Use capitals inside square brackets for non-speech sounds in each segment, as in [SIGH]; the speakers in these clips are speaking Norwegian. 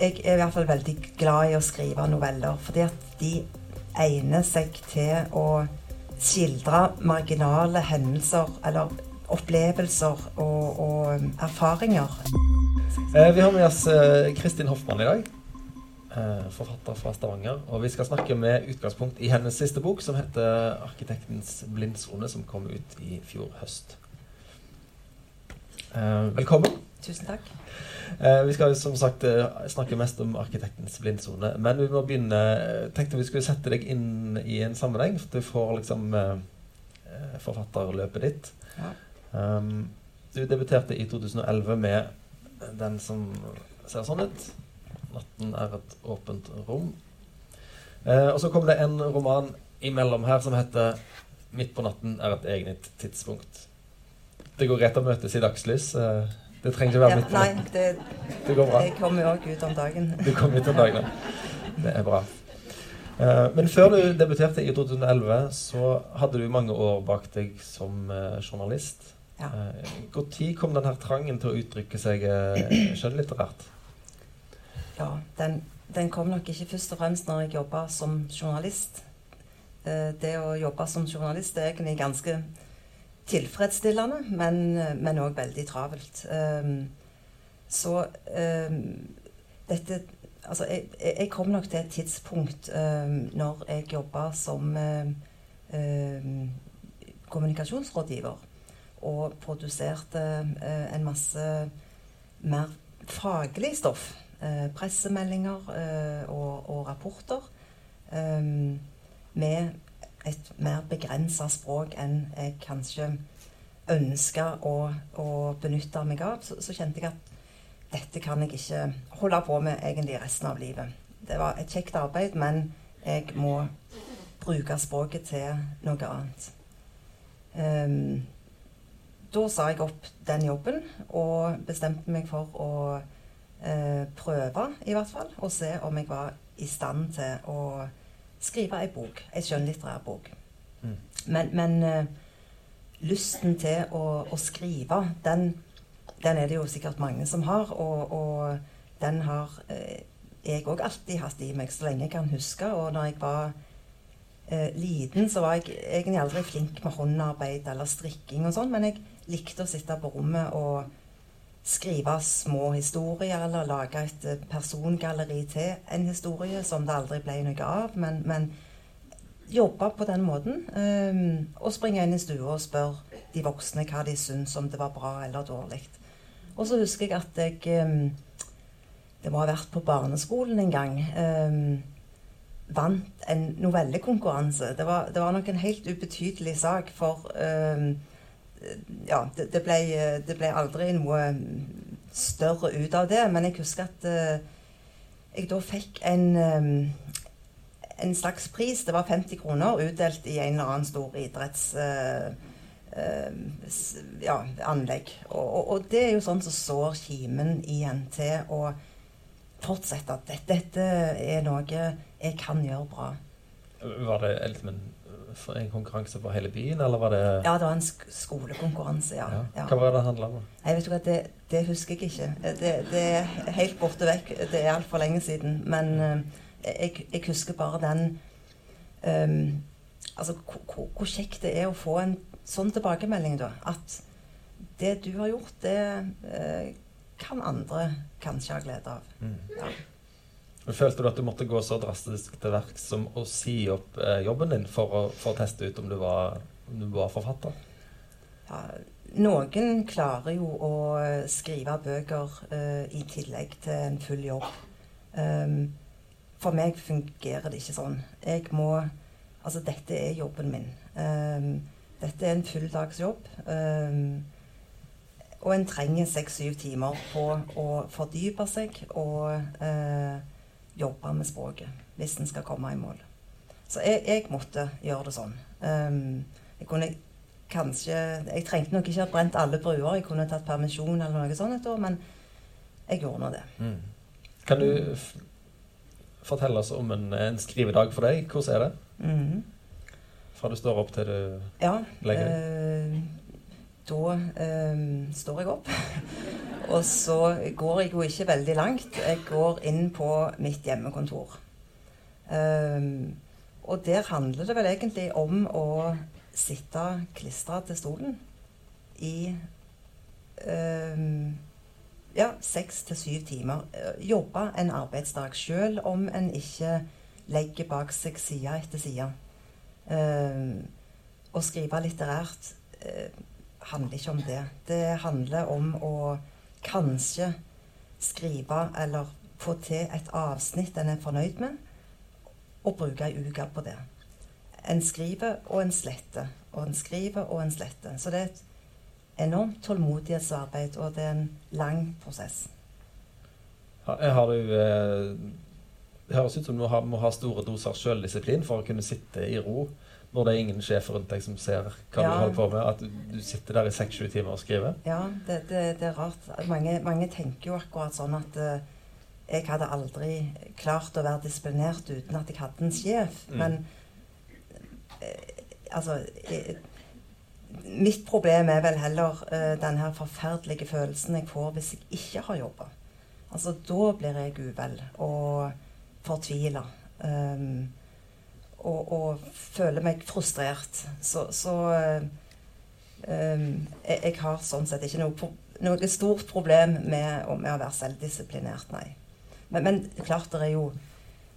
jeg er i hvert fall veldig glad i å skrive noveller, fordi at de egner seg til å skildre marginale hendelser eller opplevelser og, og erfaringer. Eh, vi har med oss eh, Kristin Hoffmann i dag. Eh, forfatter fra Stavanger. Og vi skal snakke med utgangspunkt i hennes siste bok, som heter 'Arkitektens blindsone', som kom ut i fjor høst. Eh, velkommen. Tusen takk. Eh, vi skal som sagt eh, snakke mest om arkitektens blindsone. Men vi må begynne tenkte vi skulle sette deg inn i en sammenheng. For du får liksom eh, forfatterløpet ditt. Ja. Um, du debuterte i 2011 med den som ser sånn ut. 'Natten er et åpent rom'. Eh, og så kom det en roman imellom her som heter 'Midt på natten er et egnet tidspunkt'. Det går rett av møtes i dagslys. Eh, det trenger ikke være mitt nei, det, Det går bra. jeg kommer jo òg ut om dagen. [LAUGHS] Du kom ut om dagen. ja. Det er bra. Eh, Men før du debuterte i 2011, så hadde du mange år bak deg som eh, journalist. Ja. Når kom denne trangen til å uttrykke seg eh, skjønnlitterært? Ja, den, den kom nok ikke først og fremst når jeg jobba som journalist. Eh, Det å jobbe som journalist er egentlig ganske tilfredsstillende, men òg veldig travelt. Um, Så um, dette Altså, jeg, jeg kom nok til et tidspunkt um, når jeg jobba som kommunikasjonsrådgiver og produserte uh, en masse mer faglig stoff. eh, pressemeldinger eh, og, og rapporter. eh, med et mer begrensa språk enn jeg kanskje ønska å, å benytte meg av. Så, så kjente jeg at dette kan jeg ikke holde på med egentlig resten av livet. Det var et kjekt arbeid, men jeg må bruke språket til noe annet. Um, da sa jeg opp den jobben og bestemte meg for å uh, prøve, i hvert fall, og se om jeg var i stand til å skrive ei bok. Ei skjønnlitterær bok. Mm. Men, men eh, lysten til å, å skrive, den, den er det jo sikkert mange som har. Og, og den har eh, jeg òg alltid hatt i meg, så lenge jeg kan huske. Og når jeg var eh, liten, så var jeg egentlig aldri flink med håndarbeid eller strikking og sånn, men jeg likte å sitte på rommet og skrive små historier eller lage et eh, persongalleri til en historie som det aldri ble noe av. Men, men jobbe på den måten. Um, og springe inn i stua og spørre de voksne hva de syns, om det var bra eller dårlig. Og så husker jeg at jeg um, Det må ha vært på barneskolen en gang. Um, vant en novellekonkurranse. Det var, det var nok en helt ubetydelig sak, for eh, ja, det, det, ble, det ble aldri noe større ut av det. Men jeg husker at eh, jeg da fikk en, eh, en slags pris. Det var 50 kroner utdelt i en eller annen stor idretts... eh, ja, anlegg. Og, og, og det er jo sånn som sår kimen igjen til å fortsette. At dette, dette er noe jeg kan gjøre bra. Var det liksom en, en konkurranse for hele byen, eller var det Ja, det var en sk skolekonkurranse, ja. Ja. Hva var det det handla om? Jeg vet ikke det, det husker jeg ikke. Det, det er helt borte vekk. Det er altfor lenge siden. Men eh, jeg, jeg husker bare den um, Altså hvor kjekt det er å få en sånn tilbakemelding, da. At det du har gjort, det uh, kan andre kanskje ha glede av. Mm. Ja. Følte du at du måtte gå så drastisk til verks som å si opp eh, jobben din for å, for å teste ut om du var, om du var forfatter? Ja, noen klarer jo å skrive bøker eh, i tillegg til en full jobb. Um, for meg fungerer det ikke sånn. Jeg må Altså, dette er jobben min. Um, dette er en fulldagsjobb. Um, og en trenger seks-syv timer på å fordype seg og eh, jobbe med språket hvis en skal komme i mål. Så jeg, jeg måtte gjøre det sånn. Um, jeg kunne kanskje Jeg trengte nok ikke ha brent alle bruer. Jeg kunne tatt permisjon eller noe sånt et år, men jeg gjorde nå det. Mm. Kan du fortelle oss om en, en skrivedag for deg? Hvordan er det? Mm. Fra du står opp til du Ja. Legger eh, da eh, står jeg opp [LAUGHS] og så går jeg jo ikke veldig langt. Jeg går inn på mitt hjemmekontor. Um, og der handler det vel egentlig om å sitte klistra til stolen i um, ja, seks til syv timer. Jobbe en arbeidsdag, selv om en ikke legger bak seg side etter side. Um, å skrive litterært uh, handler ikke om det. Det handler om å kanskje skrive eller få til et avsnitt en er fornøyd med, og bruke ei uke på det. En skriver og en sletter, og en skriver og en sletter. Så det er et enormt tålmodighetsarbeid, og det er en lang prosess. Har du eh, Det høres ut som du må ha store doser selvdisiplin for å kunne sitte i ro når det er ingen sjef rundt deg som ser hva ja. du holder på med, at du sitter der i seks-sju timer og skriver? Ja, det, det, det er rart. Mange, mange, tenker jo akkurat sånn at uh, jeg hadde aldri klart å være disiplinert uten at jeg hadde en sjef. Mm. Men uh, altså jeg, Mitt problem er vel heller uh, den her forferdelige følelsen jeg får hvis jeg ikke har jobba. Altså, da blir jeg uvel og fortvila. Um, og, og føler meg frustrert. Så, så um, jeg, jeg, har sånn sett ikke noe, noe stort problem med, med, å være selvdisiplinert, nei. Men, men klart det er jo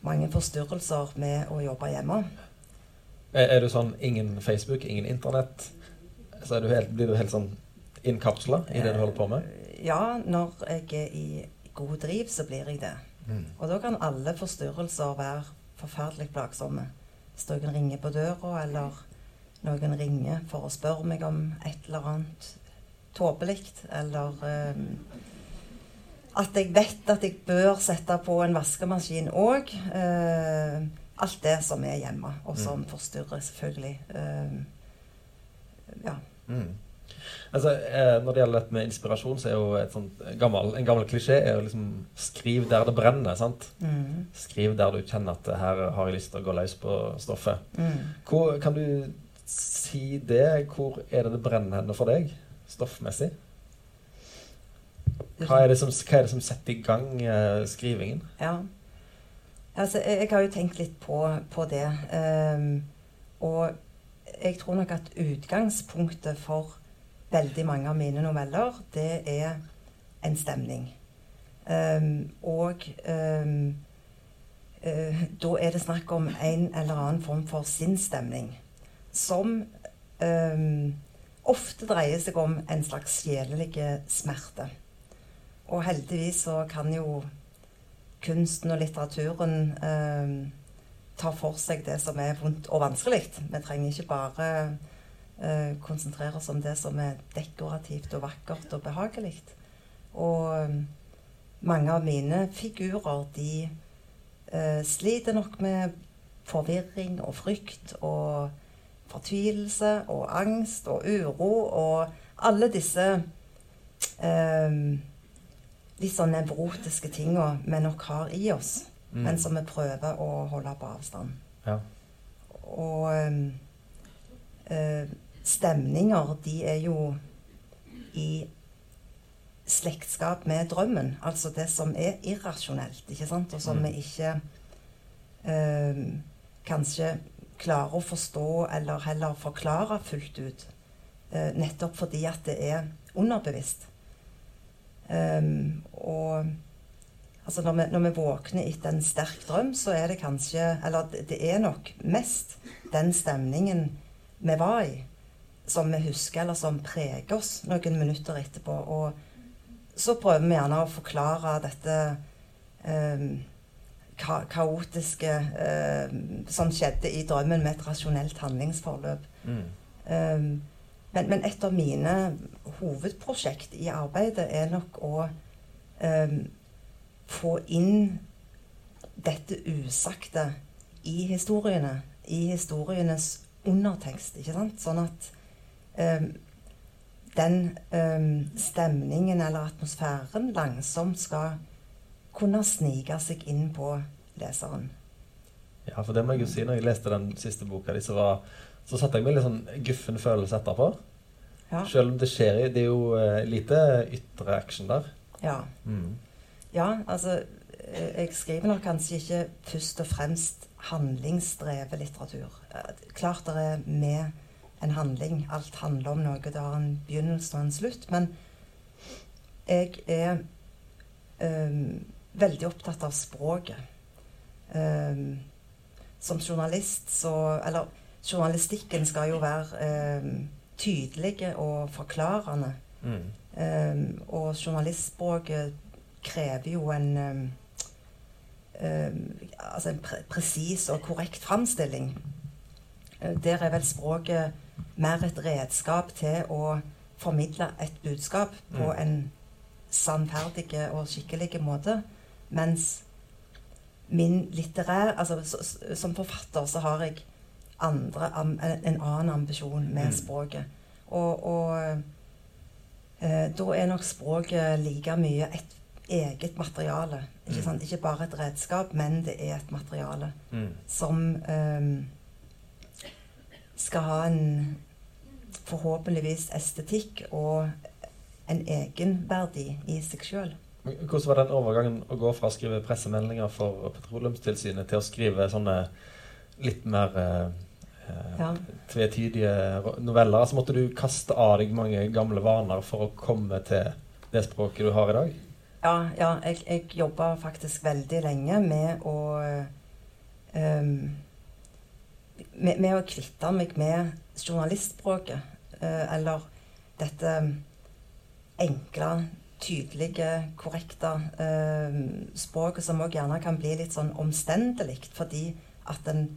mange forstyrrelser med å jobbe hjemme. Er, er du sånn ingen Facebook, ingen Internett? Så du helt, blir du helt sånn innkapsla i det du holder på med? Ja, når jeg er i god driv, så blir jeg det. Mm. Og da kan alle forstyrrelser være forferdelig plagsomme. Hvis noen ringer på døra, eller noen ringer for å spørre meg om et eller annet tåpelig, eller um, at jeg vet at jeg bør sette på en vaskemaskin òg. Uh, eh, alt det som er hjemme, og som mm. forstyrrer, selvfølgelig. Uh, ja. Mm. Altså, eh, når det gjelder dette med inspirasjon, så er jo sånt, gammel, en gammel klisjé er jo liksom Skriv der det brenner. sant? Mm. Skriv der du kjenner at her har jeg lyst til å gå løs på stoffet. Mm. Hvor, kan du si det? Hvor er det det brenner henne for deg, stoffmessig? Hva er det som, er det som setter i gang eh, skrivingen? Ja. Altså, jeg, jeg, har jo tenkt litt på, på det. Um, og jeg tror nok at utgangspunktet for veldig mange av mine noveller, det er en stemning. Um, og um, uh, da er det snakk om en eller annen form for sinnsstemning som um, ofte dreier seg om en slags sjelelig smerte. Og heldigvis så kan jo kunsten og litteraturen ta for seg det som er vondt og vanskelig. Vi trenger ikke bare eh, konsentrere oss om det som er dekorativt og vakkert og behagelig. Og eh, mange av mine figurer, de eh, sliter nok med forvirring og frykt og fortvilelse og angst og uro og alle disse eh, litt sånn nevrotiske tinga vi nok har i oss, mm. men som vi prøver å holde på avstand. Ja. Og øh, stemninger, de er jo i slektskap med drømmen. Altså det som er irrasjonelt, ikke sant? og som mm. vi ikke øh, kanskje klarer å forstå eller heller forklare fullt ut. Øh, nettopp fordi at det er underbevisst. Um, og altså når vi, når vi, våkner etter en sterk drøm, så er det kanskje Eller det er nok mest den stemningen vi var i som vi husker, eller som preger oss noen minutter etterpå. Og så prøver vi gjerne å forklare dette eh, ka kaotiske eh, som skjedde i drømmen, med et rasjonelt handlingsforløp. Mm. Um, men, men, et av mine hovedprosjekt i arbeidet er nok å få inn dette usagte i historiene. I historienes undertekst. ikke sant? Sånn at um, den um, stemningen eller atmosfæren langsomt skal kunne snike seg inn på leseren. Ja, for det må jeg jo si. Når jeg leste den siste boka di, så, var, så satte jeg meg litt sånn guffen følelse etterpå. Ja. Selv om det skjer Det er jo uh, lite ytre action der. Ja. Mm. ja, altså eh, Jeg skriver nok kanskje ikke først og fremst handlingsdrevet litteratur. Eh, Klart det er med en handling. Alt handler om noe. Det har en begynnelse og en slutt. Men jeg er um, veldig opptatt av språket. Um, som journalist så Eller journalistikken skal jo være um, tydelig og forklarende. Mm. Um, og journalistspråket krever jo en um, um, altså en pre presis og korrekt framstilling. Eh, Der er vel språket mer et redskap til å formidle et budskap på Mm. en sannferdig og skikkelig måte. Mens min litterær Altså så, så- som forfatter så har jeg andre, en annen ambisjon med Mm. språket. Og, og eh, da er nok språket like mye et eget materiale. Ikke, Mm. sant? ikke bare et redskap, men det er et materiale Mm. som ehm, skal ha en forhåpentligvis estetikk og en egenverdi i seg sjøl. Hvordan var den overgangen å gå fra å skrive pressemeldinger for Petroleumstilsynet til å skrive sånne litt mer eh, Ja. tvetydige noveller? Altså Måtte du kaste av deg mange gamle vaner for å komme til det språket du har i dag? Ja, ja jeg, jeg jobba faktisk veldig lenge med å ehm, med, med å kvitte meg med journalistspråket. eh, eller dette enkle, tydelige, korrekte eh, språket som òg gjerne kan bli litt sånn omstendelig, fordi at en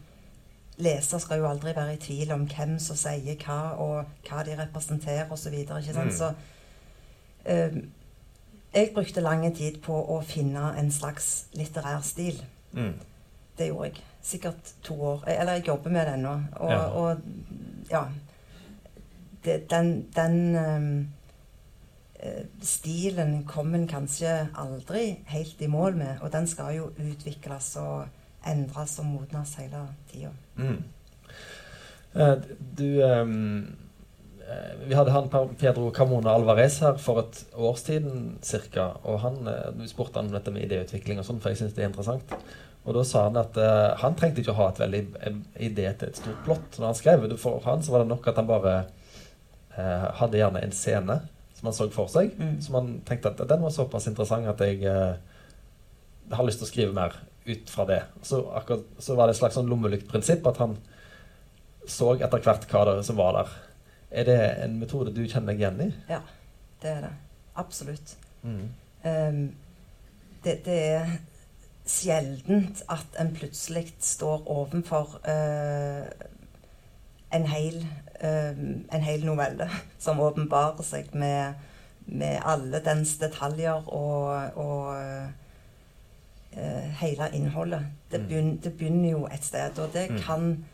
leser skal jo aldri være i tvil om hvem som sier hva, og hva de representerer osv. ikke Mm. Så eh, jeg brukte lang tid på å finne en slags litterær stil. Mm. Det gjorde jeg. Sikkert to år. Eh, Eller jeg jobber med det ennå. Og Ja. og, ja det, Den, den eh, stilen kom en kanskje aldri helt i mål med. Og den skal jo utvikles og endres og modnes hele tida. Mm. Eh, Du eh, Vi hadde han Pedro Camona Alvarez her for et års tiden cirka, og han, eh, Vi spurte han om dette med idéutvikling og sånn, for jeg syns det er interessant. Og da sa han at uh, han trengte ikke å ha et veldig en idé til et stort plott når han skrev. For han så var det nok at han bare uh, hadde gjerne en scene som han så for seg. Mm. Som han tenkte at den var såpass interessant at jeg uh, har lyst til å skrive mer ut fra det. Så, akkurat, så var det et slags sånn lommelyktprinsipp at han så etter hvert hva det som var der. Er det en metode du kjenner deg igjen i? Ja, det er det. Absolutt. Mm. Um, det, det er sjeldent at en plutselig står ovenfor uh, en, hel, eh, en hel novelle [LAUGHS] som åpenbarer seg med, med alle dens detaljer og, og uh, hele innholdet. Det, Mm. begyn, det begynner jo et sted, og det Mm. kan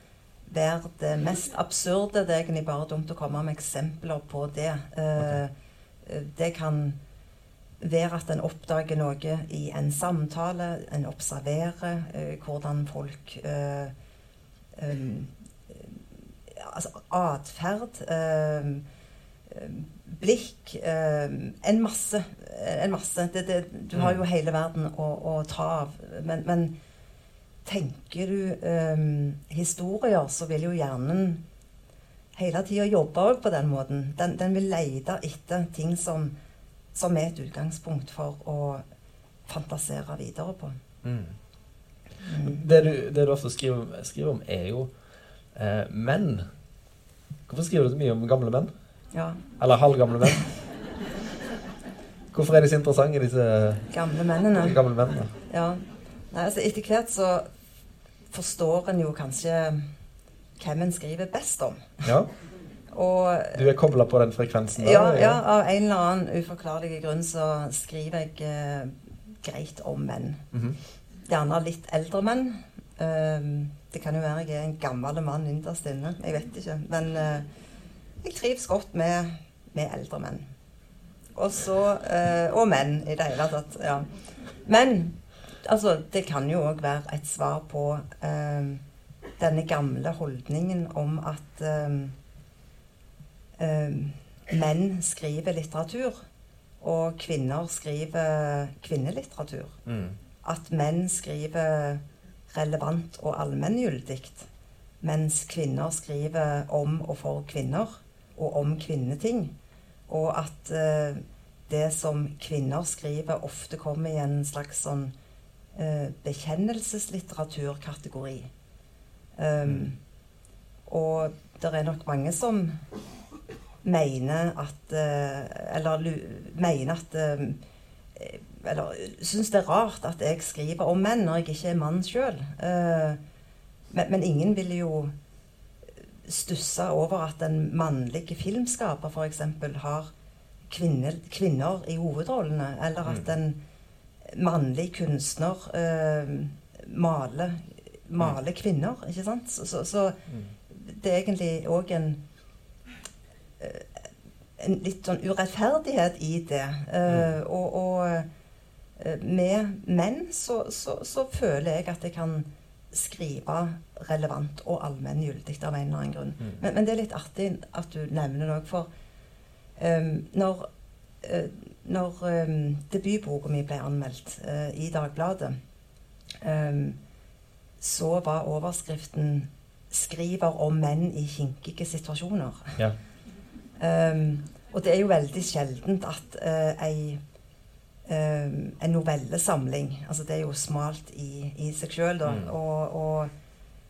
være det mest absurde. Det er egentlig bare dumt å komme med eksempler på det. Okay. Det kan være at en oppdager noe i en samtale, en observerer eh, hvordan folk eh, Altså atferd, eh, eh, blikk eh, En masse. En masse. Det, det, du har jo hele verden å, å ta av. Men, men tenker du eh, historier, så vil jo hjernen hele tida jobbe òg på den måten. Den, den vil lete etter ting som, som er et utgangspunkt for å fantasere videre på. Mm. Mm. Det, du, det du ofte skriver, skriver om, er jo eh, menn. Hvorfor skriver du så mye om gamle menn? Ja. Eller halvgamle menn? [LAUGHS] Hvorfor er de så interessante, disse Gamle mennene. gamle mennene? Ja. Nei, altså Etter hvert så forstår en jo kanskje hvem en skriver best om. Ja, [LAUGHS] Og Du er kobla på den frekvensen der? ja, ja, av en eller annen uforklarlig grunn så skriver jeg eh, greit om menn. Mhm. Gjerne litt eldre menn. Ehm, det kan jo være jeg er en gammel mann innerst inne. Jeg vet ikke. Men uh, jeg trives godt med, med eldre menn. Og så eh, Og menn i det hele tatt. Ja. Men altså, det kan jo òg være et svar på eh, denne gamle holdningen om at eh, menn skriver litteratur. og kvinner skriver kvinnelitteratur. Mm. At menn skriver relevant og allmenngyldig, mens kvinner skriver om og for kvinner, og om kvinneting. Og at eh, det som kvinner skriver, ofte kommer i en slags sånn eh, bekjennelseslitteraturkategori. Um, og det er nok mange som mener at eh, Eller mener at eh, Eller syns det er rart at jeg skriver om menn når jeg ikke er mann sjøl. men, men ingen vil jo stusse over at en mannlig filmskaper f.eks. har kvinner, kvinner i hovedrollene, eller at Mm. en mannlig kunstner eh, maler, maler kvinner. Ikke sant? Så, så, så Mm. det er egentlig òg en eh, en litt sånn urettferdighet i det. Uh, Mm. og, og uh, med menn så, så, så føler jeg at jeg kan skrive relevant og allmenngyldig av en eller annen grunn. Mm. Men, men det er litt artig at du nevner òg, for um, når, eh, når um, debutboka mi ble anmeldt uh, i Dagbladet, um, så var overskriften 'Skriver om menn i kinkige situasjoner'. Ja. Um, [LAUGHS] og det er jo veldig sjeldent at uh, ei um, en novellesamling altså Det er jo smalt i, i seg sjøl, da. Mm. Og, og,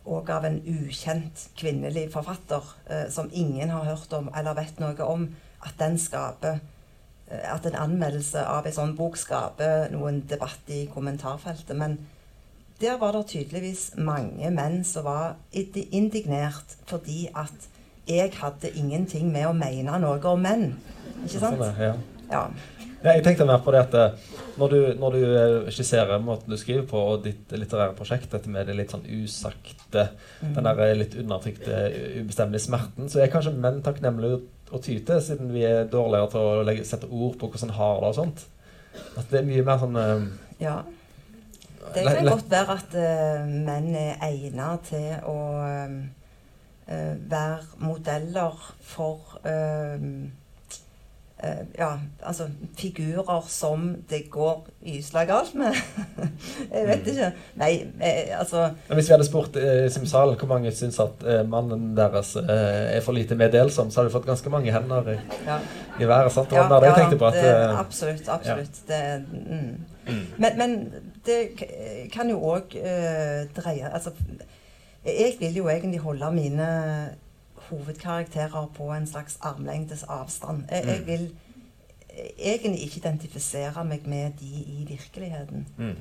og av en ukjent kvinnelig forfatter uh, som ingen har hørt om eller vet noe om, at den skaper At en anmeldelse av en sånn bok skaper noen debatt i kommentarfeltet. Men der var det tydeligvis mange menn som var indignert fordi at jeg hadde ingenting med å mene noe om menn. Ikke sant? Sånn er, ja. Ja. Ja, jeg tenkte mer på det at eh, når du, når du eh, skisserer måten du skriver på, og ditt litterære prosjekt, dette med det litt sånn usagte, Mm. den der eh, litt undertrykte, ubestemmelige smerten, så er kanskje menn takknemlige å ty til, siden vi er dårligere til å legge, sette ord på hvordan har det og sånt. At det er mye mer sånn eh, ja. Det kan godt være at uh, menn er egnet til å uh, være modeller for eh, ja, altså figurer som det går gysla galt med. [LAUGHS] jeg vet Mm. ikke. Nei, eh, altså Men Hvis vi hadde spurt eh, i Simsalen hvor mange syns at eh, mannen deres eh, er for lite meddelsom, så hadde vi fått ganske mange hender i, ja. i været. sant? Ja, det ja, på. at... det, eh, absolutt. Absolutt. Det, mm. mm. Men, men det kan jo òg dreie Altså, jeg vil jo egentlig holde mine hovedkarakterer på en slags armlengdes avstand. Jeg, jeg Mm. vil egentlig ikke identifisere meg med de i virkeligheten. Mm.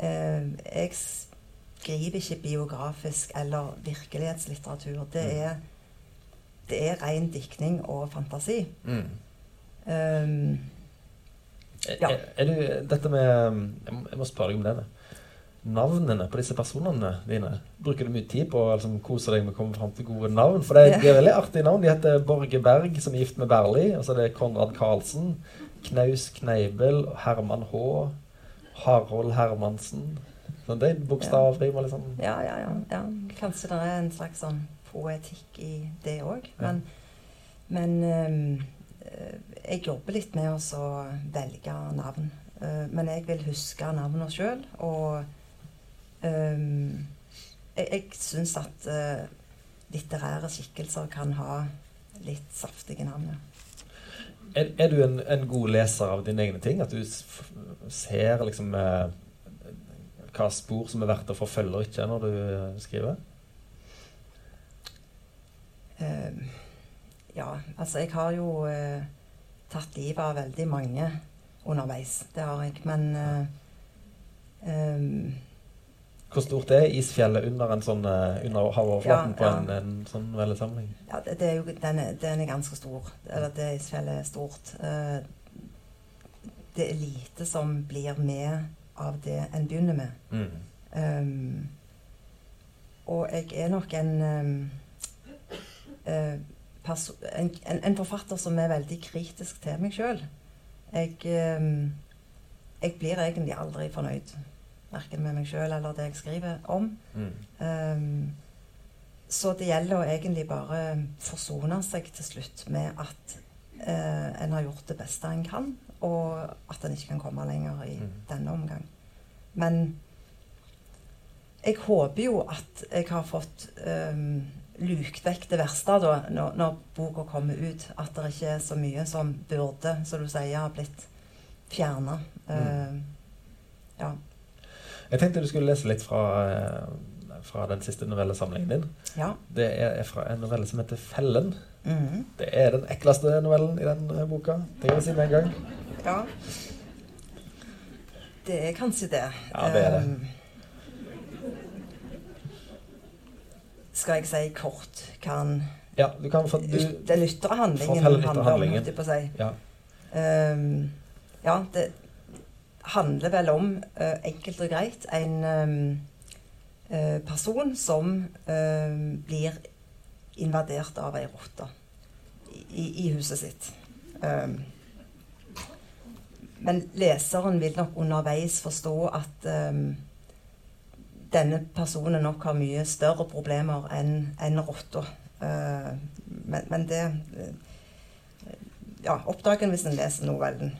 Eh, jeg skriver ikke biografisk eller virkelighetslitteratur. Det Mm. er, det er ren diktning og fantasi. Mm. Um, Ja. Er, er du, dette med Jeg må, spørre deg om det. Navnene på disse personene dine. Bruker du mye tid på å liksom, kose deg med å komme fram til gode navn? For det, Ja. de er veldig artige navn. De heter Borge Berg, som er gift med Berli. Og så er det Konrad Karlsen. Knaus Kneibel. Herman H. Harold Hermansen. Så det er bokstavrimer, liksom Ja, ja, ja, ja. Kanskje det er en slags sånn poetikk i det òg. Ja. Men, men ehm, eh, jeg jobber litt med å velge navn. Eh, men jeg vil huske navnene sjøl. Og ehm, jeg, jeg syns at uh, litterære skikkelser kan ha litt saftige navn. Er, er du en, en god leser av dine egne ting? At du ser liksom uh, hva spor som er verdt å forfølge og ikke når du uh, skriver? Eh, ja, altså jeg har jo tatt livet av veldig mange underveis. Det har jeg. Men ehm, Hvor stort er isfjellet under en sånn eh, under havoverflaten Ja, på en, en sånn veldesamling? ja, det, det er jo, den, er, den er ganske stor. Eller det isfjellet er stort. Eh, det er lite som blir med av det en begynner med. Mm. Um, og jeg er nok en en, en, en forfatter som er veldig kritisk til meg sjøl. Jeg, um, jeg blir egentlig aldri fornøyd. Verken med meg sjøl eller det jeg skriver om. Mm. Um, så det gjelder å egentlig bare forsone seg til slutt med at uh, en har gjort det beste en kan. og at den ikke kan komme lenger i Mm. denne omgang. Men jeg håper jo at jeg har fått um, lukt vekk det verste da, når, når boka kommer ut. At det ikke er så mye som burde, som du sier, har blitt fjerna. Mm. ja. Jeg tenkte du skulle lese litt fra, eh, fra den siste novellesamlingen din. ja. Det er fra en novelle som heter 'Fellen'. Mm. Det er den ekleste novellen i den eh, boka. Det kan jeg si med en gang. ja. Det er kanskje det. Ja, det er det. Um, skal jeg si kort hva han Ja, du kan for, du, Det ytre handlingen Fortell litt handler om, holdt jeg på å si. Ja. Um, ja, det handler vel om, eh, enkelt og greit, en um, eh, person som um, blir invadert av ei rotte i, i huset sitt. Um, men leseren vil nok underveis forstå at denne personen nok har mye større problemer enn en rotta. Uh, men, men det ja, oppdager en hvis en leser novellen.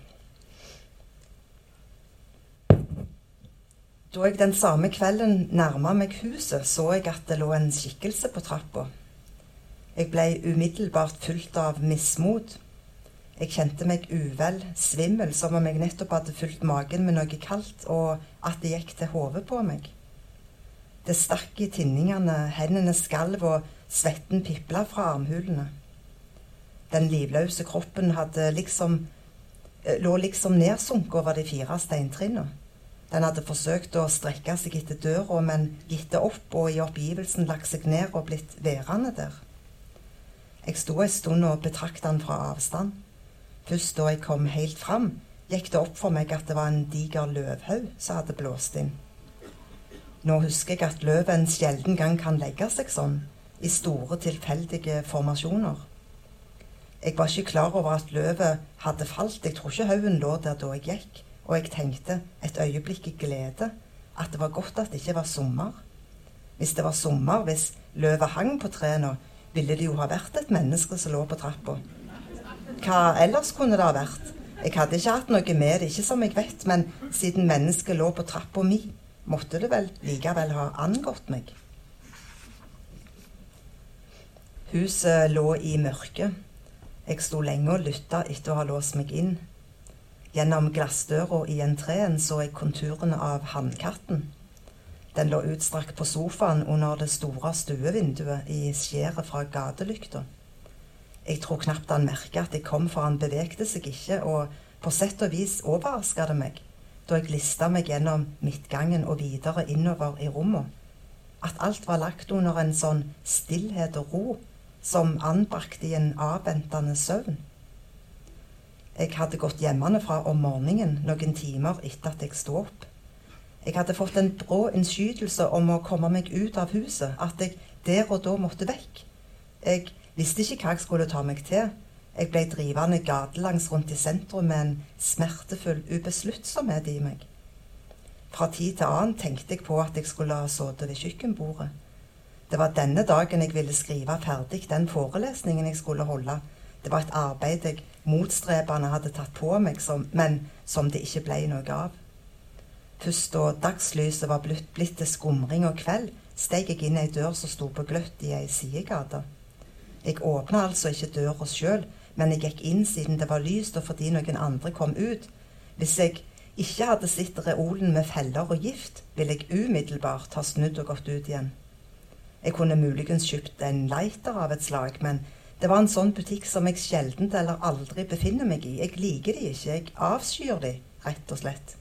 Da jeg den samme kvelden nærma meg huset, så jeg at det lå en skikkelse på trappa. Jeg ble umiddelbart fulgt av mismot. Jeg kjente meg uvel, svimmel, som om jeg nettopp hadde fylt magen med noe kaldt, og at det gikk til hodet på meg. Det stakk i tinningene, hendene skalv, og svetten pipla fra armhulene. Den livløse kroppen hadde liksom eh, lå liksom nedsunket over de fire steintrinnene. Den hadde forsøkt å strekke seg etter døra, men gitt det opp og i oppgivelsen lagt seg ned og blitt værende der. Jeg sto en stund og betraktet den fra avstand. Først da jeg kom helt fram, gikk det opp for meg at det var en diger løvhaug som hadde blåst inn. Nå husker jeg at løvet en sjelden gang kan legge seg sånn, i store, tilfeldige formasjoner. Jeg var ikke klar over at løvet hadde falt. Jeg tror ikke haugen lå der da jeg gikk. Og jeg tenkte et øyeblikk i glede at det var godt at det ikke var sommer. Hvis det var sommer, hvis løvet hang på trærne, ville det jo ha vært et menneske som lå på trappa. Hva ellers kunne det ha vært? Jeg hadde ikke hatt noe med det, ikke som jeg vet, men siden mennesket lå på trappa mi, måtte det vel likevel ha angått meg. Huset lå i mørket. Jeg sto lenge og lytta etter å ha låst meg inn. Gjennom glassdøra i entreen så jeg konturene av hannkatten. Den lå utstrakt på sofaen under det store stuevinduet i skjæret fra gatelykta. Jeg tror knapt han merka at jeg kom, for han bevegde seg ikke, og på sett og vis overraska det meg da jeg lista meg gjennom midtgangen og videre innover i rommet. At alt var lagt under en sånn stillhet og ro som anbrakt i en avventende søvn. Jeg hadde gått hjemmefra om morgenen noen timer etter at jeg sto opp. Jeg hadde fått en brå innskytelse om å komme meg ut av huset, at jeg der og da måtte vekk. Jeg visste ikke hva jeg skulle ta meg til. Jeg ble drivende gatelangs rundt i sentrum med en smertefull ubesluttsomhet i meg. Fra tid til annen tenkte jeg på at jeg skulle ha sittet ved kjøkkenbordet. Det var denne dagen jeg ville skrive ferdig den forelesningen jeg skulle holde. Det var et arbeid jeg motstrebende hadde tatt på meg, som, men som det ikke ble noe av. Først da dagslyset var blitt, blitt til skumring og kveld, steg jeg inn ei dør som sto på gløtt i ei sidegate. Jeg åpna altså ikke døra sjøl, men jeg gikk inn siden det var lyst, og fordi noen andre kom ut. Hvis jeg ikke hadde sett reolen med feller og gift, ville jeg umiddelbart ha snudd og gått ut igjen. Jeg kunne muligens kjøpt en lighter av et slag, men det var en sånn butikk som jeg sjelden eller aldri befinner meg i. Jeg liker de ikke, jeg avskyr de, rett og slett.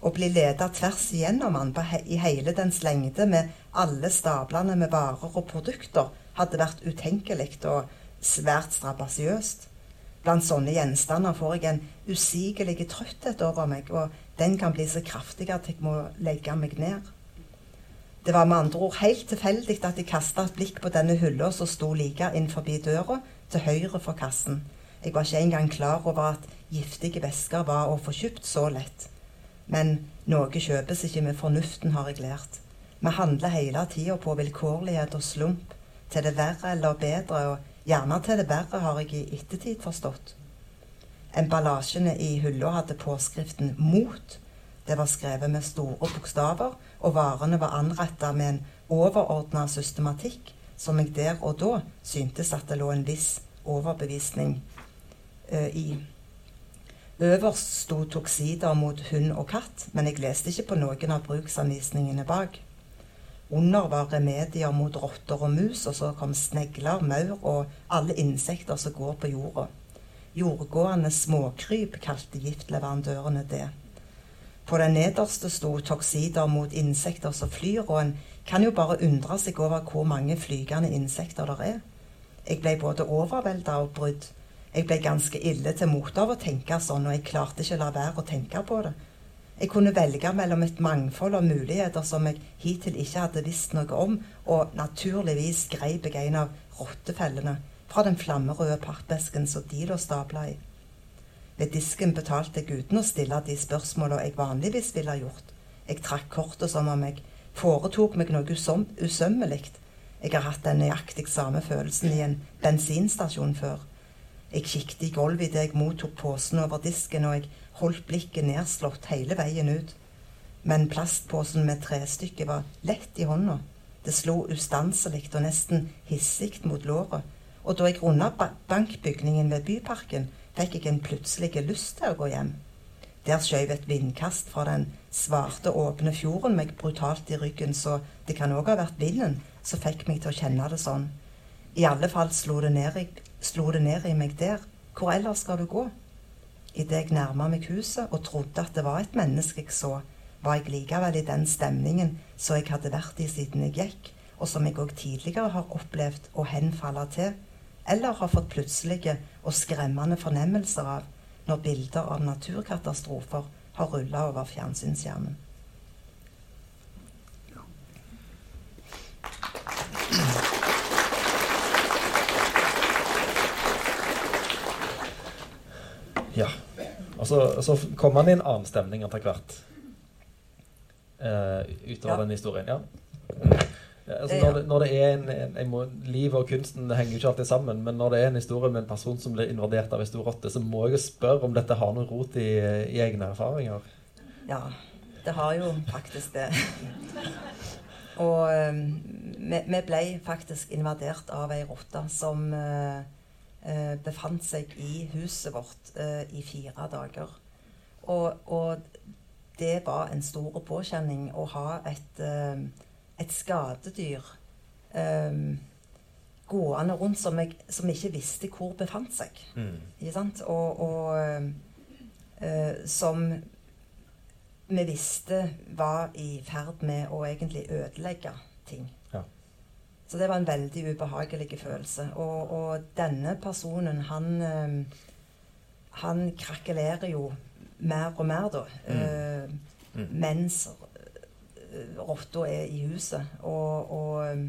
Å bli leda tvers igjennom den he i hele dens lengde med alle stablene med varer og produkter hadde vært utenkelig og svært strabasiøst. Blant sånne gjenstander får jeg en usigelig trøtthet over meg, og den kan bli så kraftig at jeg må legge meg ned. Det var med andre ord helt tilfeldig at jeg kasta et blikk på denne hylla som sto like innenfor døra, til høyre for kassen. Jeg var ikke engang klar over at giftige væsker var å få kjøpt så lett. Men noe kjøpes ikke med fornuften, har jeg lært. Vi handler hele tida på vilkårlighet og slump, til det verre eller bedre, og gjerne til det verre, har jeg i ettertid forstått. Emballasjene i hylla hadde påskriften 'Mot'. Det var skrevet med store bokstaver, og varene var anretta med en overordna systematikk som jeg der og da syntes at det lå en viss overbevisning eh, i. Øverst sto toksider mot hund og katt, men jeg leste ikke på noen av bruksanvisningene bak. Under var remedier mot rotter og mus, og så kom snegler, maur og alle insekter som går på jorda. Jordgående småkryp kalte giftleverandørene det. På den nederste sto toksider mot insekter som flyr, og en kan jo bare undre seg over hvor mange flygende insekter der er. Jeg ble både overvelda og brydd. Jeg ble ganske ille til mote av å tenke sånn, og jeg klarte ikke å la være å tenke på det. Jeg kunne velge mellom et mangfold av muligheter som jeg hittil ikke hadde visst noe om, og naturligvis greip jeg en av rottefellene fra den flammerøde pappesken som de lå stabla i. Ved disken betalte jeg uten å stille de spørsmåla jeg vanligvis ville ha gjort. Jeg trakk kortet som om jeg foretok meg noe usømmelig. Jeg har hatt den nøyaktig samme følelsen i en bensinstasjon før. Jeg kikket i gulvet idet jeg mottok posen over disken, og jeg holdt blikket nedslått hele veien ut. Men plastposen med trestykket var lett i hånda. Det slo ustanselig og nesten hissig mot låret. Og da jeg runda bankbygningen ved Byparken, fikk jeg en plutselig lyst til å gå hjem. Der skjøv et vindkast fra den svarte, åpne fjorden meg brutalt i ryggen, så det kan òg ha vært vinden som fikk meg til å kjenne det sånn. I alle fall slo det ned i, det ned i meg der. Hvor ellers skal du gå? Idet jeg nærma meg huset og trodde at det var et menneske jeg så, var jeg likevel i den stemningen som jeg hadde vært i siden jeg gikk, og som jeg òg tidligere har opplevd å henfalle til, eller har fått plutselige og skremmende fornemmelser av når bilder av naturkatastrofer har rulla over fjernsynsskjermen. Ja. Og så, så kom han i en annen stemning etter hvert. Uh, utover ja. den historien. Ja. Altså, når, det, når, det, er en, en, en må, Livet og kunsten henger jo ikke alltid sammen, men når det er en historie med en person som blir invadert av en stor rotte, så må jeg jo spørre om dette har noen rot i, i egne erfaringer. Ja, det har jo faktisk det. og um, vi, vi, ble faktisk invadert av ei rotte som uh, eh, befant seg i huset vårt uh, i fire dager. Og, og, det var en stor påkjenning å ha et, eh, et skadedyr um, gående rundt som, jeg, som ikke visste hvor befant seg. Mm. Ikke sant? Og, og uh, som vi visste var i ferd med å egentlig ødelegge ting. Så det var en veldig ubehagelig følelse. Og, og denne personen, han, um, han krakelerer jo mer og mer, da. Mm. Uh, mm. Mens rotta er i huset. Og, og ehm,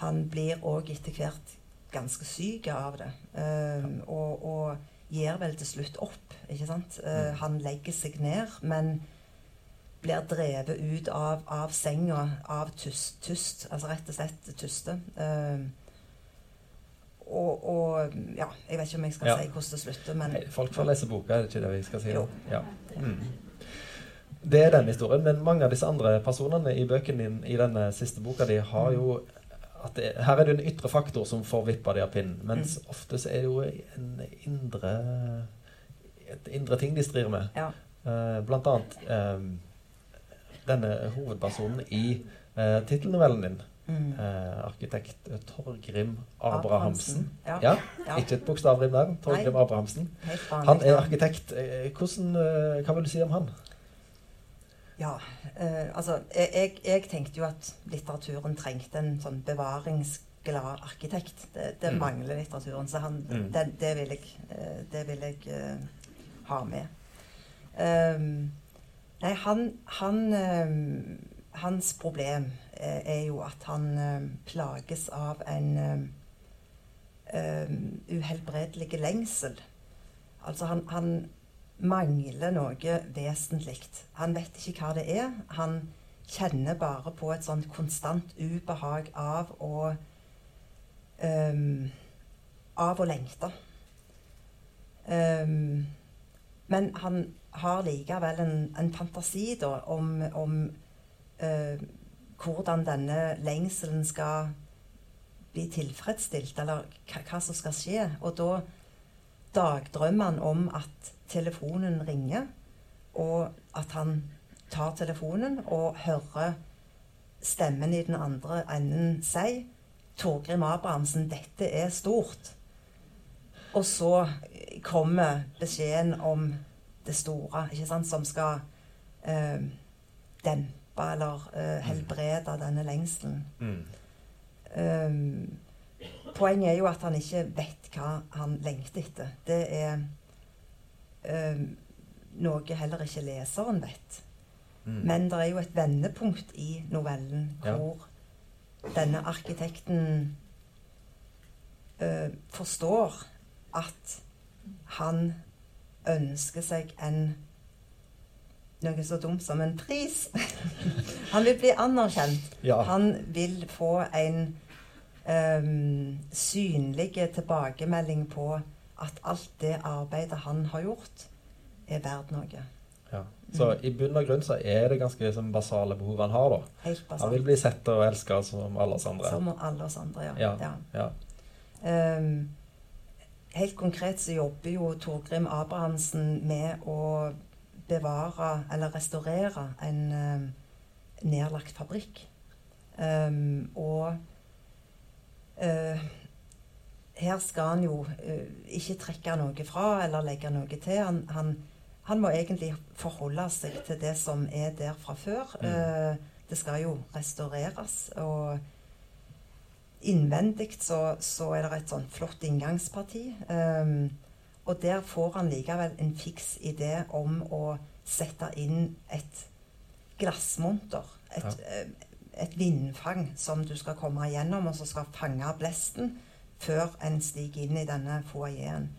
han blir òg etter hvert ganske syk av det. Uh, og, og, gir vel til slutt opp, ikke sant. Uh, han legger seg ned, men blir drevet ut av, av senga av tyst, tyst, Altså rett og slett tyste. Uh, og, og, ja, jeg vet ikke om jeg skal ja. si hvordan det slutter, men Folk får lese boka, er det ikke det vi skal si? Jo. Ja. Mm. Det er den historien, men mange av disse andre personene i bøkene din i denne siste boka di har jo at det, Her er det en ytre faktor som får vippa de av pinnen, mens mm. ofte så er det jo en indre et indre ting de strir med. Ja. Uh, blant annet um, denne hovedpersonen i uh, tittelnovellen din. Mm. Uh, arkitekt Torgrim Abrahamsen. Ja. Ja, ja. Ikke et bokstavrim der. Torgrim Nei. Abrahamsen. Han er arkitekt. Hvordan, uh, hva vil du si om han? Ja, Eh, altså jeg, jeg, tenkte jo at litteraturen trengte en sånn bevaringsglad arkitekt. Det, det mm. mangler litteraturen, så han, mm. det, det, vil jeg, det vil jeg ha med. Um, Nei, han, han um, Hans problem er jo at han um, plages av en uhelbredelig lengsel. Altså, han, han mangler noe vesentlig. Han vet ikke hva det er. Han kjenner bare på et sånn konstant ubehag av å um, Av å lengte. Um, men han har likevel en, en fantasi da, om, om uh, hvordan denne lengselen skal bli tilfredsstilt, eller hva, hva som skal skje. Og da dagdrømmer han om at telefonen ringer, og at han tar telefonen og hører stemmen i den andre enden si Torgrim Abrahamsen, dette er stort. Og så kommer beskjeden om det store, ikke sant, som skal eh, dempe eller eh, helbrede denne lengselen. Mm. Um, poenget er jo at han ikke vet hva han lengter etter. Det er um, noe heller ikke leseren vet. Mm. Men det er jo et vendepunkt i novellen ja. hvor denne arkitekten eh, forstår at han ønsker seg en noe så dumt som en pris. [LAUGHS] han vil bli anerkjent. Ja. Han vil få en um, synlig tilbakemelding på at alt det arbeidet han har gjort, er verdt noe. Ja. Så mm. i bunn og grunn så er det ganske liksom, basale behov han har. da. Helt basalt. Han vil bli sett og elska som alle oss andre. Som alle oss andre, ja. ja. ja. Um, helt konkret så jobber jo Torgrim Abrahamsen med å bevare eller restaurere en um, nedlagt fabrikk. Um, og uh, her skal han jo uh, ikke trekke noe fra eller legge noe til. Han, han han må egentlig forholde seg til det som er der fra før. Mm. Uh, det skal jo restaureres. Og innvendig så, så, er det et sånn flott inngangsparti. Um, og der får han likevel en fiks idé om å sette inn et glassmonter. Et, ja. et vindfang som du skal komme igjennom, og som skal fange blesten før en stiger inn i denne foajeen.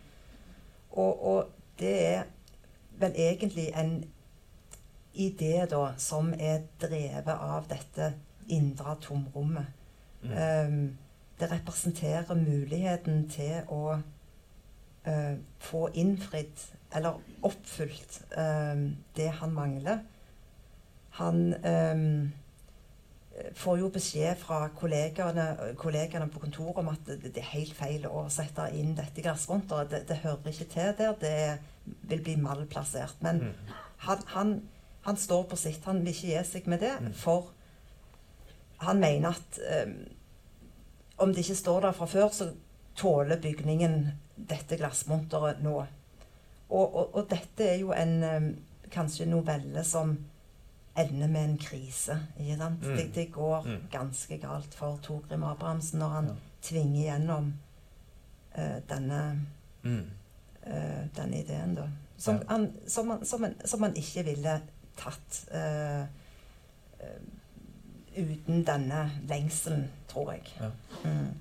Og, og det er vel egentlig en idé da, som er drevet av dette indre tomrommet. Mm. Um, det representerer muligheten til å uh, få innfridd, eller oppfylt, um, det han mangler. Han um, får jo beskjed fra kollegene, kollegene, på kontoret om at det, det, er helt feil å sette inn dette glassmonteret. Det, det, hører ikke til der. Det vil bli malplassert. Men mm. han, han, han, står på sitt. Han vil ikke gi seg med det. Mm. For han mener at um, om det ikke står der fra før, så tåler bygningen dette glassmonteret nå. Og, og, og, dette er jo en um, kanskje novelle som ender med en krise. ikke sant? Mm. Det, det, går mm. ganske galt for Torgrim Abrahamsen når han ja. tvinger gjennom uh, denne mm uh, denne ideen, da. Som, ja. han, som, han, som, han, som, han, ikke ville tatt uh, uten denne lengselen, tror jeg. Ja. Mm.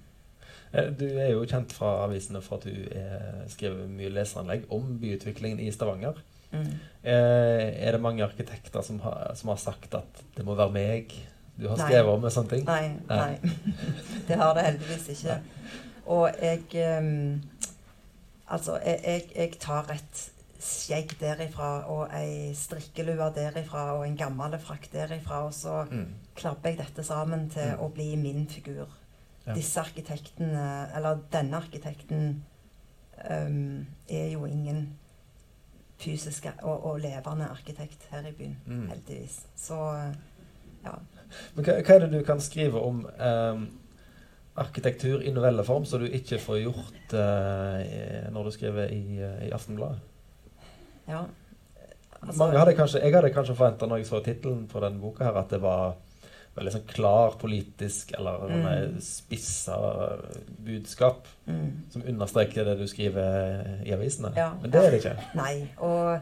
Du er jo kjent fra avisene for at du er, skriver mye leseranlegg om byutviklingen i Stavanger. Mm. er det mange arkitekter som har, som har, sagt at det må være meg du har skrevet om med sånne ting? Nei. nei. [LAUGHS] det har det heldigvis ikke. Og jeg um, Altså, jeg, jeg, jeg tar et skjegg derifra og ei strikkelue derifra og en gammel frakk derifra, og så mm. klabber jeg dette sammen til mm. å bli min figur. Ja. Disse arkitektene, eller denne arkitekten, um, er jo ingen fysisk og, og, levende arkitekt her i byen, mm. heldigvis. Så ja. Men hva, hva, er det du kan skrive om eh, arkitektur i novelleform som du ikke får gjort eh, når du skriver i, uh, i Aftenbladet? Ja. Altså, hadde kanskje, jeg hadde kanskje forventa når jeg så tittelen på denne boka, her, at det var veldig sånn klar politisk eller mm. spissa budskap mm. som understreker det du skriver i avisene. Ja, Men det er det ikke. Nei. Og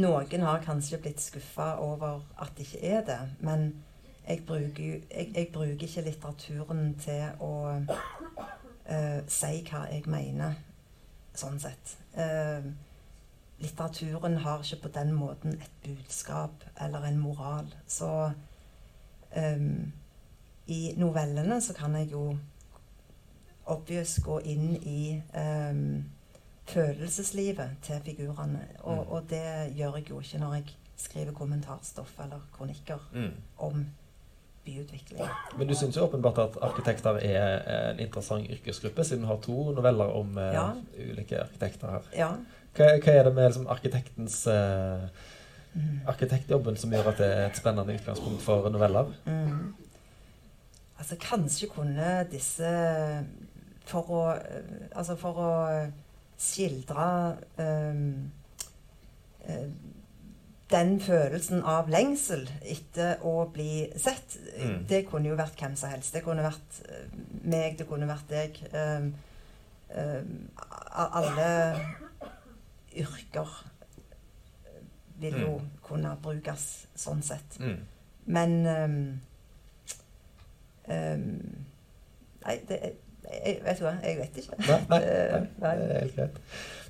noen har kanskje blitt skuffa over at det ikke er det. Men jeg bruker, jeg, jeg bruker ikke litteraturen til å uh, si hva jeg mener, sånn sett. Uh, litteraturen har ikke på den måten et budskap eller en moral. Så um, i novellene så kan jeg jo obvious gå inn i um, følelseslivet til figurene. Og, Mm. og det gjør jeg jo ikke når jeg skriver kommentarstoff eller kronikker Mm. om byutvikling. Men du syns jo åpenbart at arkitekter er en interessant yrkesgruppe, siden du har to noveller om eh, Ja. ulike arkitekter her. Ja. Hva, hva er det med liksom, arkitektens Mm. Arkitektjobben som gjør at det er et spennende utgangspunkt for noveller? Mm. Altså, kanskje kunne disse For å eh, Altså, for å skildre um, eh, den følelsen av lengsel etter å bli sett, Mm. det kunne jo vært hvem som helst. Det kunne vært eh, meg, det kunne vært deg. Um, um, alle yrker vil jo Mm. kunne brukes sånn sett. Mm. Men um, um, Nei, det er, jeg, vet du hva, jeg vet ikke. Nei, nei, [LAUGHS] nei, Eh, det er helt greit.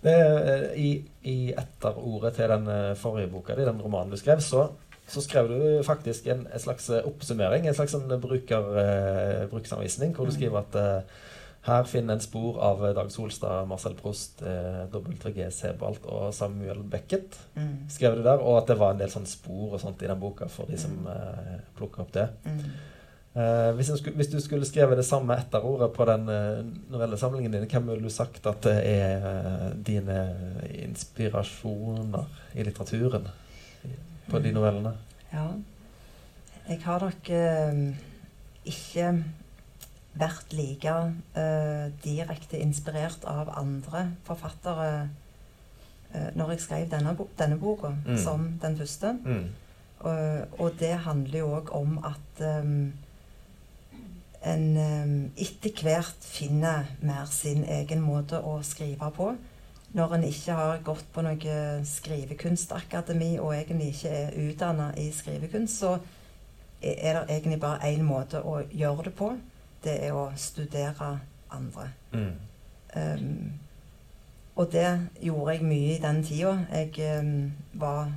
Det eh, I, I etterordet til den eh, forrige boka di, den romanen du skrev, så, så skrev du faktisk en, en slags oppsummering, en slags sånn bruker, uh, bruksanvisning, hvor du Mm. skriver at eh, her finner en spor av eh, Dag Solstad, Marcel Prost, eh, WG Sebald og Samuel Beckett. Mm. Skrev du der, Og at det var en del sånn spor og sånt i den boka for de som Mm. eh, plukka opp det. Mm. Eh, hvis, skulle, hvis du skulle skrevet det samme etterordet på den eh, novellesamlingen din, hvem ville du sagt at det er eh, dine inspirasjoner i litteraturen på de Mm. novellene? Ja. Jeg har nok ikke vært like uh, direkte inspirert av andre forfattere uh, når jeg skrev denne, bo denne boka, Mm. som den første. Mm. Og, og det handler jo òg om at um, en um, etter hvert finner mer sin egen måte å skrive på. Når en ikke har gått på noe skrivekunstakademi og egentlig ikke er utdanna i skrivekunst, så er det egentlig bare én måte å gjøre det på. Det er å studere andre. Mm. Um, og det gjorde jeg mye i den tida. Jeg um, var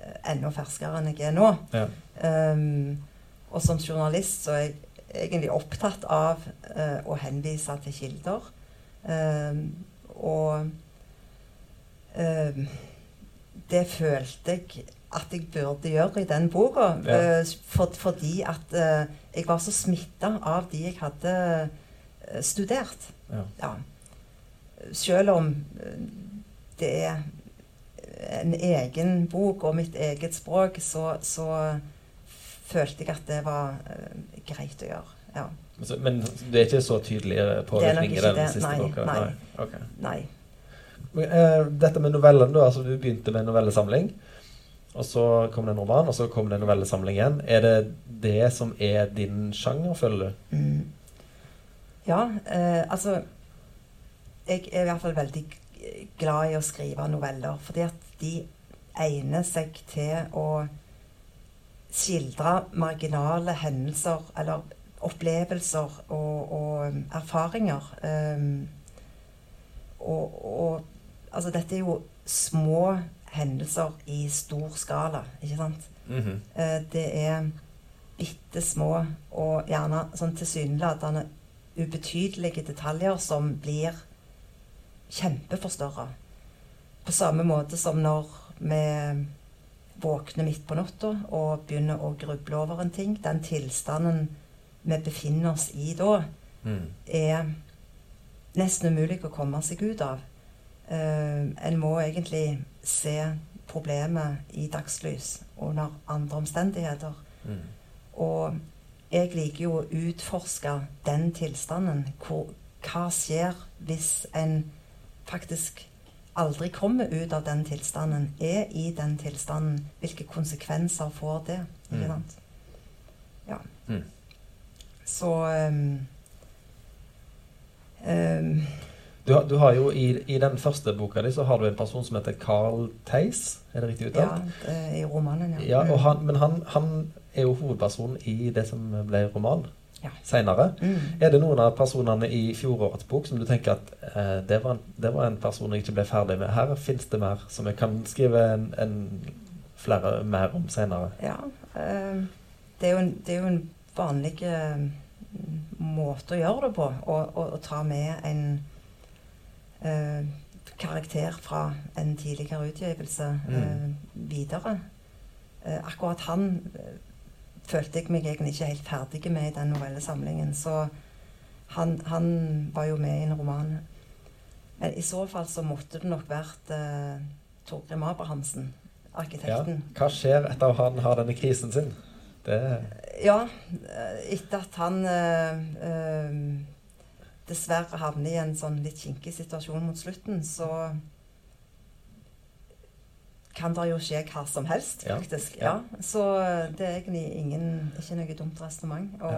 eh, enda ferskere enn jeg er nå. Ja. Um, og som journalist så er jeg egentlig opptatt av uh, å henvise til kilder. Og det følte jeg at jeg burde gjøre i den boka. Ja. eh, for, fordi at eh, jeg var så smitta av de jeg hadde eh, studert. Ja. Ja. Selv om det er en egen bok og mitt eget språk, så, så følte jeg at det var greit å gjøre. Ja. Men det er ikke så tydelig påvirkning i den siste Nei, boka? nei. Nei. Men, eh, dette med novellen, da. Altså, du begynte med en novellesamling. Og så kom det en roman, og så kom det en novellesamling igjen. Er det det som er din sjanger, føler du? Mm. Ja, eh, altså Jeg er i hvert fall veldig glad i å skrive noveller, fordi at de egner seg til å skildre marginale hendelser eller opplevelser og, og um, erfaringer. Um, og, og altså dette er jo små hendelser i stor skala, ikke sant? Mm -hmm. det er bitte små og gjerne sånn tilsynelatende ubetydelige detaljer som blir kjempeforstørra. På samme måte som når vi våkner midt på natta og begynner å gruble over en ting. Den tilstanden vi befinner oss i da, Mm. er nesten umulig å komme seg ut av. En må egentlig se problemet i dagslys under andre omstendigheter. Mm. Og jeg liker jo å utforske den tilstanden. Hvor, hva skjer hvis en faktisk aldri kommer ut av den tilstanden? Er i den tilstanden? Hvilke konsekvenser får det? Ikke Mm. sant? Ja. Mm. Så um, um, Du, har- du har jo i, I den første boka di så har du en person som heter Carl Theis. Er det riktig Ja, uttalt? det, i romanen, ja. Ja, Mm. han, men han, han er jo hovedperson i det som ble roman Ja. seinere. Mm. Er det noen av personene i fjorårets bok som du tenker at eh, det, var en, det var en person jeg ikke ble ferdig med? Her fins det mer som jeg kan skrive en, en flere mer om seinere. Ja. eh, det, er jo en, det er jo en vanlig eh, måte å gjøre det på. Å, ta med en eh, karakter fra en tidligere utgivelse Mm. eh, videre. Eh, akkurat han eh, følte jeg meg egentlig ikke helt ferdig med i den novellesamlingen. Så han, han var jo med i en roman. Men i så fall så måtte det nok vært eh, Torgrim Abrahamsen, Ja. Hva skjer etter at han har denne krisen sin? Det Ja, eh, etter at han eh, eh, dessverre havner i en sånn litt kinkig situasjon mot slutten, så kan det jo skje hva som helst, faktisk. ja. Ja. Så det er egentlig ingen, ikke noe dumt resonnement å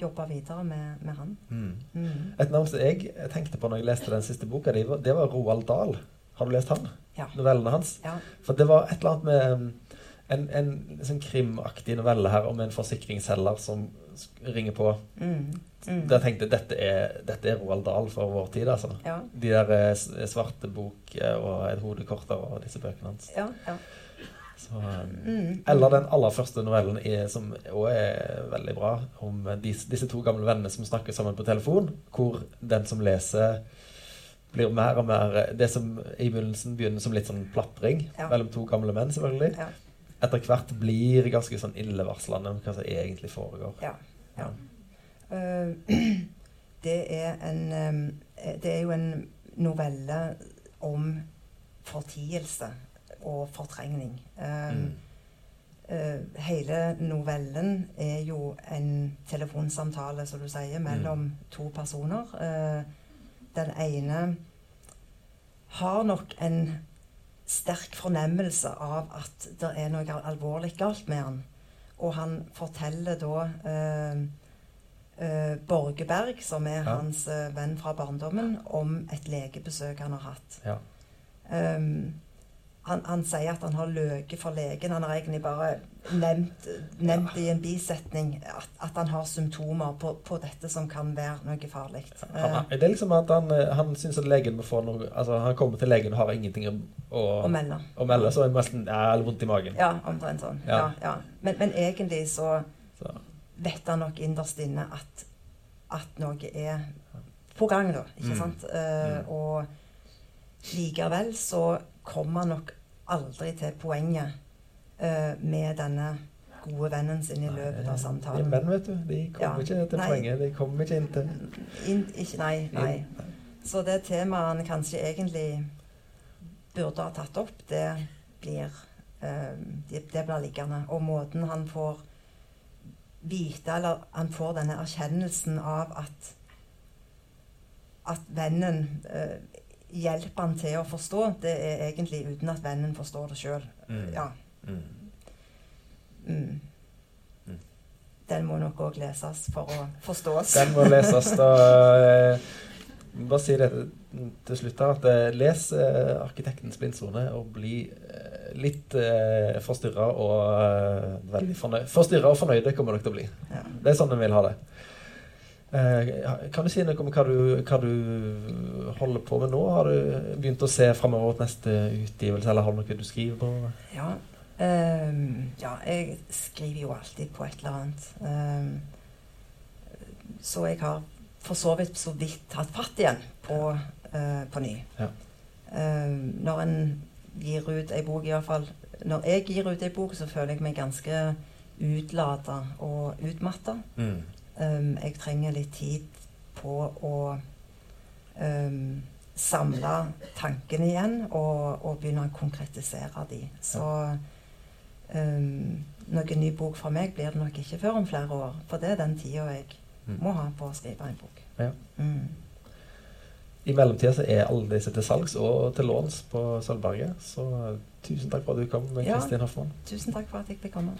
jobbe videre med, med han. mm. Mm. Et navn som jeg tenkte på når jeg leste den siste boka, det var, det var Roald Dahl. Har du lest han? Ja. Novellene hans? ja. For det var et eller annet med en, en, en sånn krimaktig novelle her om en forsikringsselger som ringer på. Mm. Mm. Der tenkte jeg dette er, dette er Roald Dahl for vår tid, altså. Ja. De der eh, svarte bok eh, og et hodekort og disse bøkene hans. Ja, ja. Så, Mm. eller den aller første novellen er, som òg er veldig bra, om disse, disse to gamle vennene som snakker sammen på telefon, hvor den som leser blir mer og mer Det som i begynnelsen begynner som litt sånn platring mellom to gamle menn, selvfølgelig. Etter hvert blir ganske sånn illevarslende om hva som egentlig foregår. Ja. ja. Uh, [CLEARS THROAT] det er en um, Det er jo en novelle om fortielse og fortrengning. Um, Mm. uh, hele novellen er jo en telefonsamtale, som du sier, mellom to personer. Uh, den ene har nok en sterk fornemmelse av at det er noe alvorlig galt med han. Og han forteller da eh, eh, Borge Berg, som er Ja. hans eh, venn fra barndommen, om et legebesøk han har hatt. Ja. Um, han, han sier at han har løyet for legen. Han har egentlig bare nevnt, nevnt i en bisetning at, at han har symptomer på, på dette som kan være noe farlig. Uh, det er liksom at han, eh, han syns at legen må få noe Altså, han kommer til legen og har ingenting å, å, å melde. å melde, så er det nesten ja, vondt i magen. Ja, omtrent sånn. Ja. Ja. Ja, Men, men egentlig så Så, vet han nok innerst inne at, at noe er på gang, da. Ikke Mm. sant? Uh, Mm. Og likevel så kommer han nok aldri til poenget med denne gode vennen sin i løpet av samtalen. samtalen. men vet du, de kommer Ja. ikke til Nei. poenget. De kommer ikke inn til In, ikke, nei, nei. Så det temaet han kanskje egentlig burde ha tatt opp, det blir, eh, det, det blir liggende. Og måten han får vite, eller han får denne erkjennelsen av at at vennen eh, hjelper han til å forstå, det er egentlig uten at vennen forstår det sjøl. Mm. Ja. Mm. Mm. Mm. Den må nok òg leses for å forstås. Den må leses. da eh, Bare si det til slutt her, at eh, les eh, 'Arkitektens blindsone' og bli eh, litt eh, forstyrra og eh, veldig fornøyd. Forstyrra og fornøyde kommer dere til å bli. Ja. Det er sånn en vil ha det. Kan du si noe om hva du, hva du holder på med nå? Har du begynt å se framover mot neste utgivelse, eller har du noe du skriver på? Ja, ehm, ja, jeg skriver jo alltid på et eller annet. Um, så jeg har for så vidt så vidt tatt fatt igjen på, uh, på ny. Ja. Um, når en gir ut ei bok, iallfall Når jeg gir ut ei bok, så føler jeg meg ganske utlada og utmatta. Mm. Jeg trenger litt tid på å samle tankene igjen og, og begynne å konkretisere de. Så um, noen ny bok fra meg blir det nok ikke før om flere år. For det er den tida jeg Mm. må ha på å skrive en bok. Ja. Mm. I mellomtida så er alle disse til salgs og til låns på Sølvberget. Så tusen takk for at du kom, Ja. Kristin Hoffmann. Tusen takk for at jeg fikk komme.